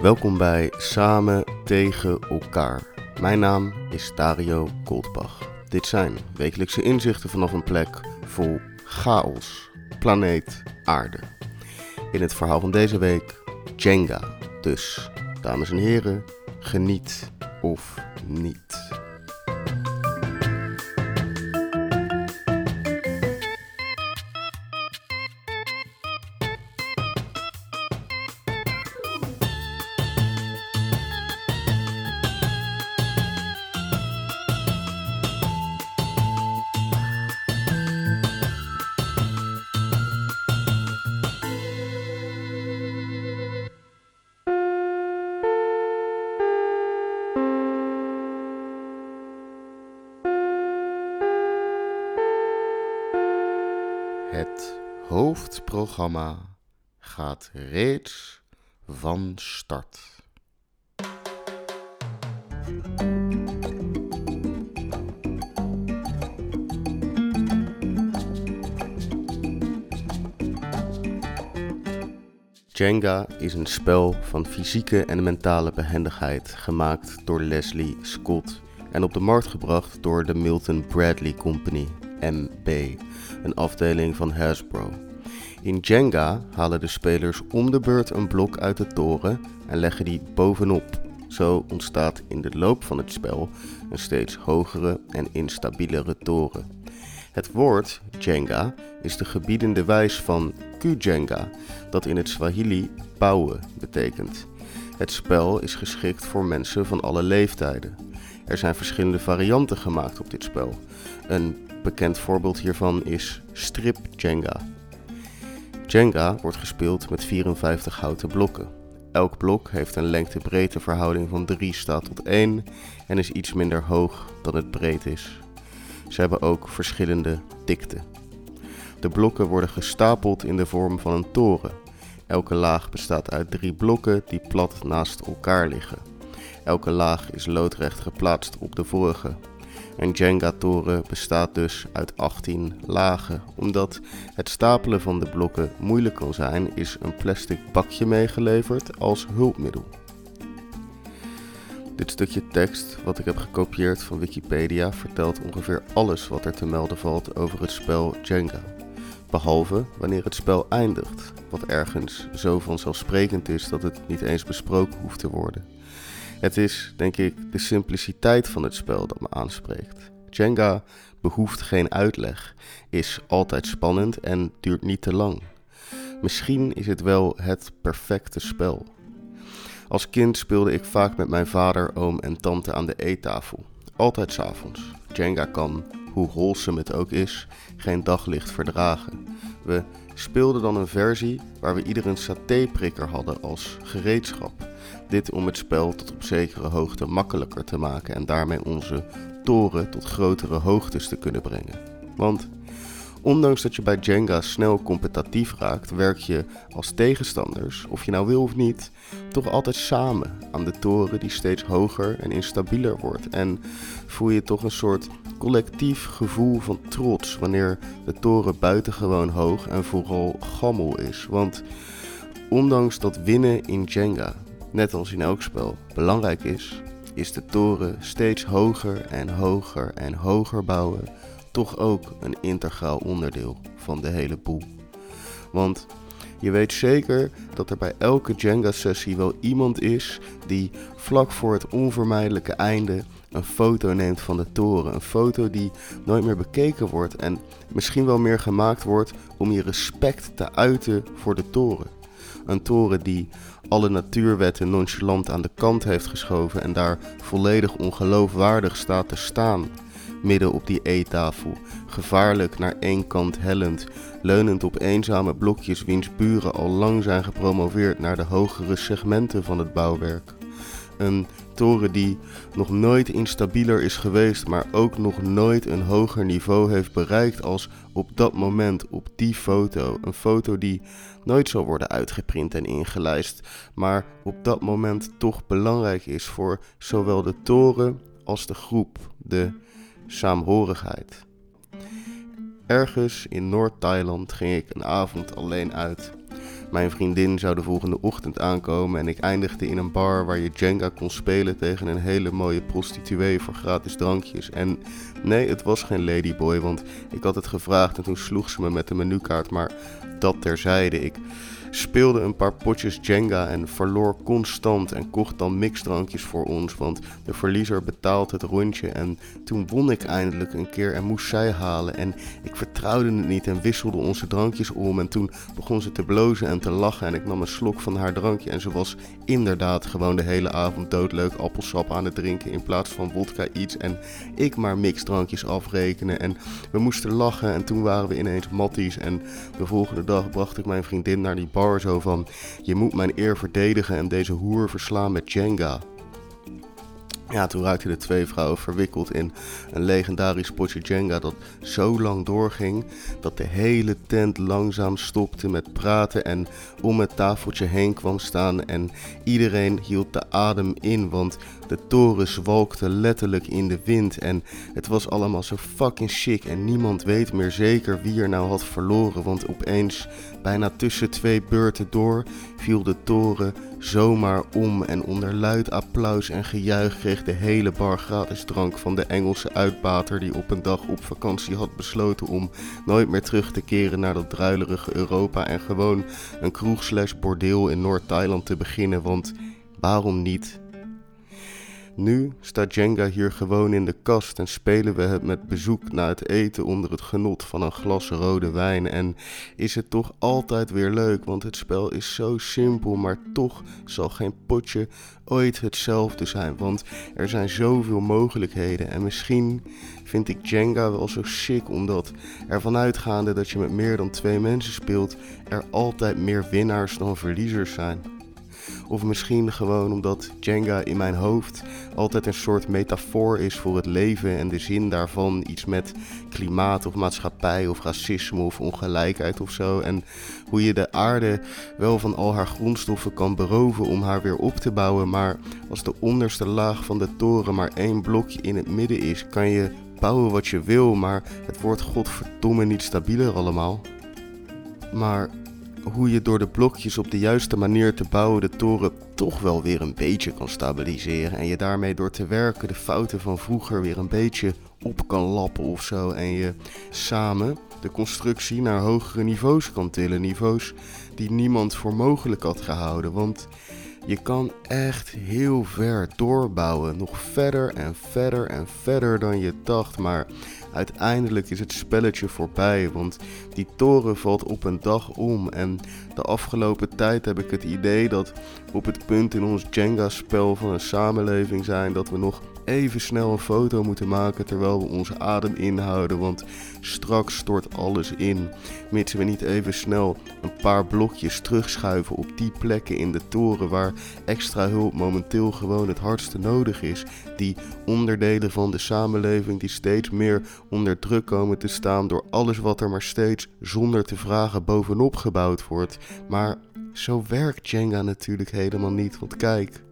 Welkom bij Samen tegen elkaar. Mijn naam is Dario Goldbach. Dit zijn wekelijkse inzichten vanaf een plek vol chaos, planeet Aarde. In het verhaal van deze week Jenga. Dus, dames en heren, geniet of niet. Hoofdprogramma gaat reeds van start. Jenga is een spel van fysieke en mentale behendigheid gemaakt door Leslie Scott en op de markt gebracht door de Milton Bradley Company, MB, een afdeling van Hasbro. In Jenga halen de spelers om de beurt een blok uit de toren en leggen die bovenop. Zo ontstaat in de loop van het spel een steeds hogere en instabielere toren. Het woord Jenga is de gebiedende wijs van Kujenga, dat in het Swahili bouwen betekent. Het spel is geschikt voor mensen van alle leeftijden. Er zijn verschillende varianten gemaakt op dit spel. Een bekend voorbeeld hiervan is Strip Jenga. Jenga wordt gespeeld met 54 houten blokken. Elk blok heeft een lengte-breedte verhouding van 3 staat tot 1 en is iets minder hoog dan het breed is. Ze hebben ook verschillende dikte. De blokken worden gestapeld in de vorm van een toren. Elke laag bestaat uit drie blokken die plat naast elkaar liggen. Elke laag is loodrecht geplaatst op de vorige. Een Jenga-toren bestaat dus uit 18 lagen. Omdat het stapelen van de blokken moeilijk kan zijn, is een plastic bakje meegeleverd als hulpmiddel. Dit stukje tekst, wat ik heb gekopieerd van Wikipedia, vertelt ongeveer alles wat er te melden valt over het spel Jenga. Behalve wanneer het spel eindigt, wat ergens zo vanzelfsprekend is dat het niet eens besproken hoeft te worden. Het is, denk ik, de simpliciteit van het spel dat me aanspreekt. Jenga behoeft geen uitleg, is altijd spannend en duurt niet te lang. Misschien is het wel het perfecte spel. Als kind speelde ik vaak met mijn vader, oom en tante aan de eettafel. Altijd s'avonds. Jenga kan, hoe wholesome het ook is, geen daglicht verdragen. We speelden dan een versie waar we ieder een satéprikker hadden als gereedschap. Dit om het spel tot op zekere hoogte makkelijker te maken en daarmee onze toren tot grotere hoogtes te kunnen brengen. Want ondanks dat je bij Jenga snel competitief raakt, werk je als tegenstanders, of je nou wil of niet, toch altijd samen aan de toren die steeds hoger en instabieler wordt. En voel je toch een soort collectief gevoel van trots wanneer de toren buitengewoon hoog en vooral gammel is. Want ondanks dat winnen in Jenga, net als in elk spel, belangrijk is, is de toren steeds hoger en hoger en hoger bouwen toch ook een integraal onderdeel van de hele boel. Want je weet zeker dat er bij elke Jenga-sessie wel iemand is die vlak voor het onvermijdelijke einde een foto neemt van de toren. Een foto die nooit meer bekeken wordt en misschien wel meer gemaakt wordt om je respect te uiten voor de toren. Een toren die alle natuurwetten nonchalant aan de kant heeft geschoven en daar volledig ongeloofwaardig staat te staan. Midden op die eettafel, gevaarlijk naar één kant hellend, leunend op eenzame blokjes wiens buren al lang zijn gepromoveerd naar de hogere segmenten van het bouwwerk. Een toren die nog nooit instabieler is geweest, maar ook nog nooit een hoger niveau heeft bereikt als op dat moment op die foto. Een foto die nooit zal worden uitgeprint en ingelijst, maar op dat moment toch belangrijk is voor zowel de toren als de groep, de saamhorigheid. Ergens in Noord-Thailand ging ik een avond alleen uit. Mijn vriendin zou de volgende ochtend aankomen en ik eindigde in een bar waar je Jenga kon spelen tegen een hele mooie prostituee voor gratis drankjes. En nee, het was geen ladyboy, want ik had het gevraagd en toen sloeg ze me met de menukaart, maar dat terzijde. Ik speelde een paar potjes Jenga en verloor constant en kocht dan mixdrankjes voor ons, want de verliezer betaalt het rondje. En toen won ik eindelijk een keer en moest zij halen. En ik vertrouwde het niet en wisselde onze drankjes om. En toen begon ze te blozen en te lachen en ik nam een slok van haar drankje. En ze was inderdaad gewoon de hele avond doodleuk appelsap aan het drinken in plaats van vodka iets. En ik maar mixdrankjes afrekenen. En we moesten lachen en toen waren we ineens matties. En de volgende dag bracht ik mijn vriendin naar die bar zo van: Je moet mijn eer verdedigen en deze hoer verslaan met Jenga. Ja, toen raakten de twee vrouwen verwikkeld in een legendarisch potje Jenga dat zo lang doorging dat de hele tent langzaam stopte met praten en om het tafeltje heen kwam staan en iedereen hield de adem in, want de toren zwalkte letterlijk in de wind en het was allemaal zo fucking chic en niemand weet meer zeker wie er nou had verloren, want opeens, bijna tussen twee beurten door, viel de toren zomaar om en onder luid applaus en gejuich kreeg de hele bar gratis drank van de Engelse uitbater die op een dag op vakantie had besloten om nooit meer terug te keren naar dat druilerige Europa en gewoon een kroeg slash bordeel in Noord-Thailand te beginnen, want waarom niet? Nu staat Jenga hier gewoon in de kast en spelen we het met bezoek na het eten onder het genot van een glas rode wijn. En is het toch altijd weer leuk, want het spel is zo simpel, maar toch zal geen potje ooit hetzelfde zijn. Want er zijn zoveel mogelijkheden en misschien vind ik Jenga wel zo sick omdat ervan uitgaande dat je met meer dan twee mensen speelt, er altijd meer winnaars dan verliezers zijn. Of misschien gewoon omdat Jenga in mijn hoofd altijd een soort metafoor is voor het leven en de zin daarvan. Iets met klimaat of maatschappij of racisme of ongelijkheid of zo. En hoe je de aarde wel van al haar grondstoffen kan beroven om haar weer op te bouwen. Maar als de onderste laag van de toren maar één blokje in het midden is, kan je bouwen wat je wil, maar het wordt godverdomme niet stabieler allemaal. Maar hoe je door de blokjes op de juiste manier te bouwen de toren toch wel weer een beetje kan stabiliseren. En je daarmee door te werken de fouten van vroeger weer een beetje op kan lappen of zo. En je samen de constructie naar hogere niveaus kan tillen. Niveaus die niemand voor mogelijk had gehouden. Want je kan echt heel ver doorbouwen. Nog verder en verder en verder dan je dacht. Maar uiteindelijk is het spelletje voorbij. Want die toren valt op een dag om. En de afgelopen tijd heb ik het idee dat op het punt in ons Jenga-spel van een samenleving zijn dat we nog even snel een foto moeten maken terwijl we onze adem inhouden, want straks stort alles in. Mits we niet even snel een paar blokjes terugschuiven op die plekken in de toren waar extra hulp momenteel gewoon het hardste nodig is. Die onderdelen van de samenleving die steeds meer onder druk komen te staan door alles wat er maar steeds zonder te vragen bovenop gebouwd wordt. Maar zo werkt Jenga natuurlijk helemaal niet, want kijk.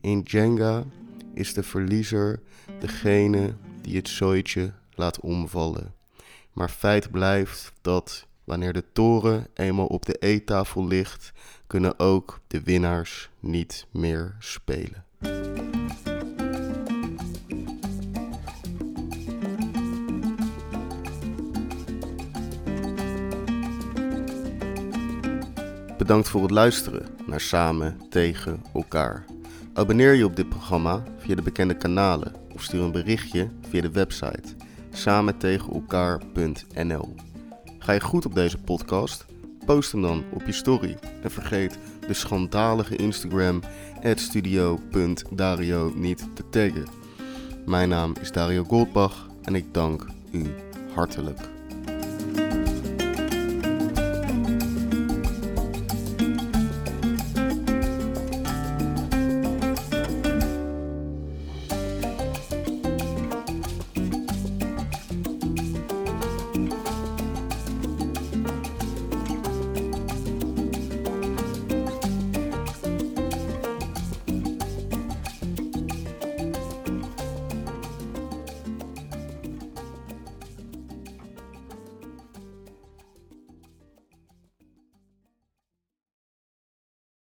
In Jenga is de verliezer degene die het zooitje laat omvallen. Maar feit blijft dat wanneer de toren eenmaal op de eettafel ligt, kunnen ook de winnaars niet meer spelen. Bedankt voor het luisteren naar Samen tegen elkaar. Abonneer je op dit programma via de bekende kanalen of stuur een berichtje via de website samentegenelkaar.nl. Ga je goed op deze podcast? Post hem dan op je story en vergeet de schandalige Instagram studio.dario niet te taggen. Mijn naam is Dario Goldbach en ik dank u hartelijk.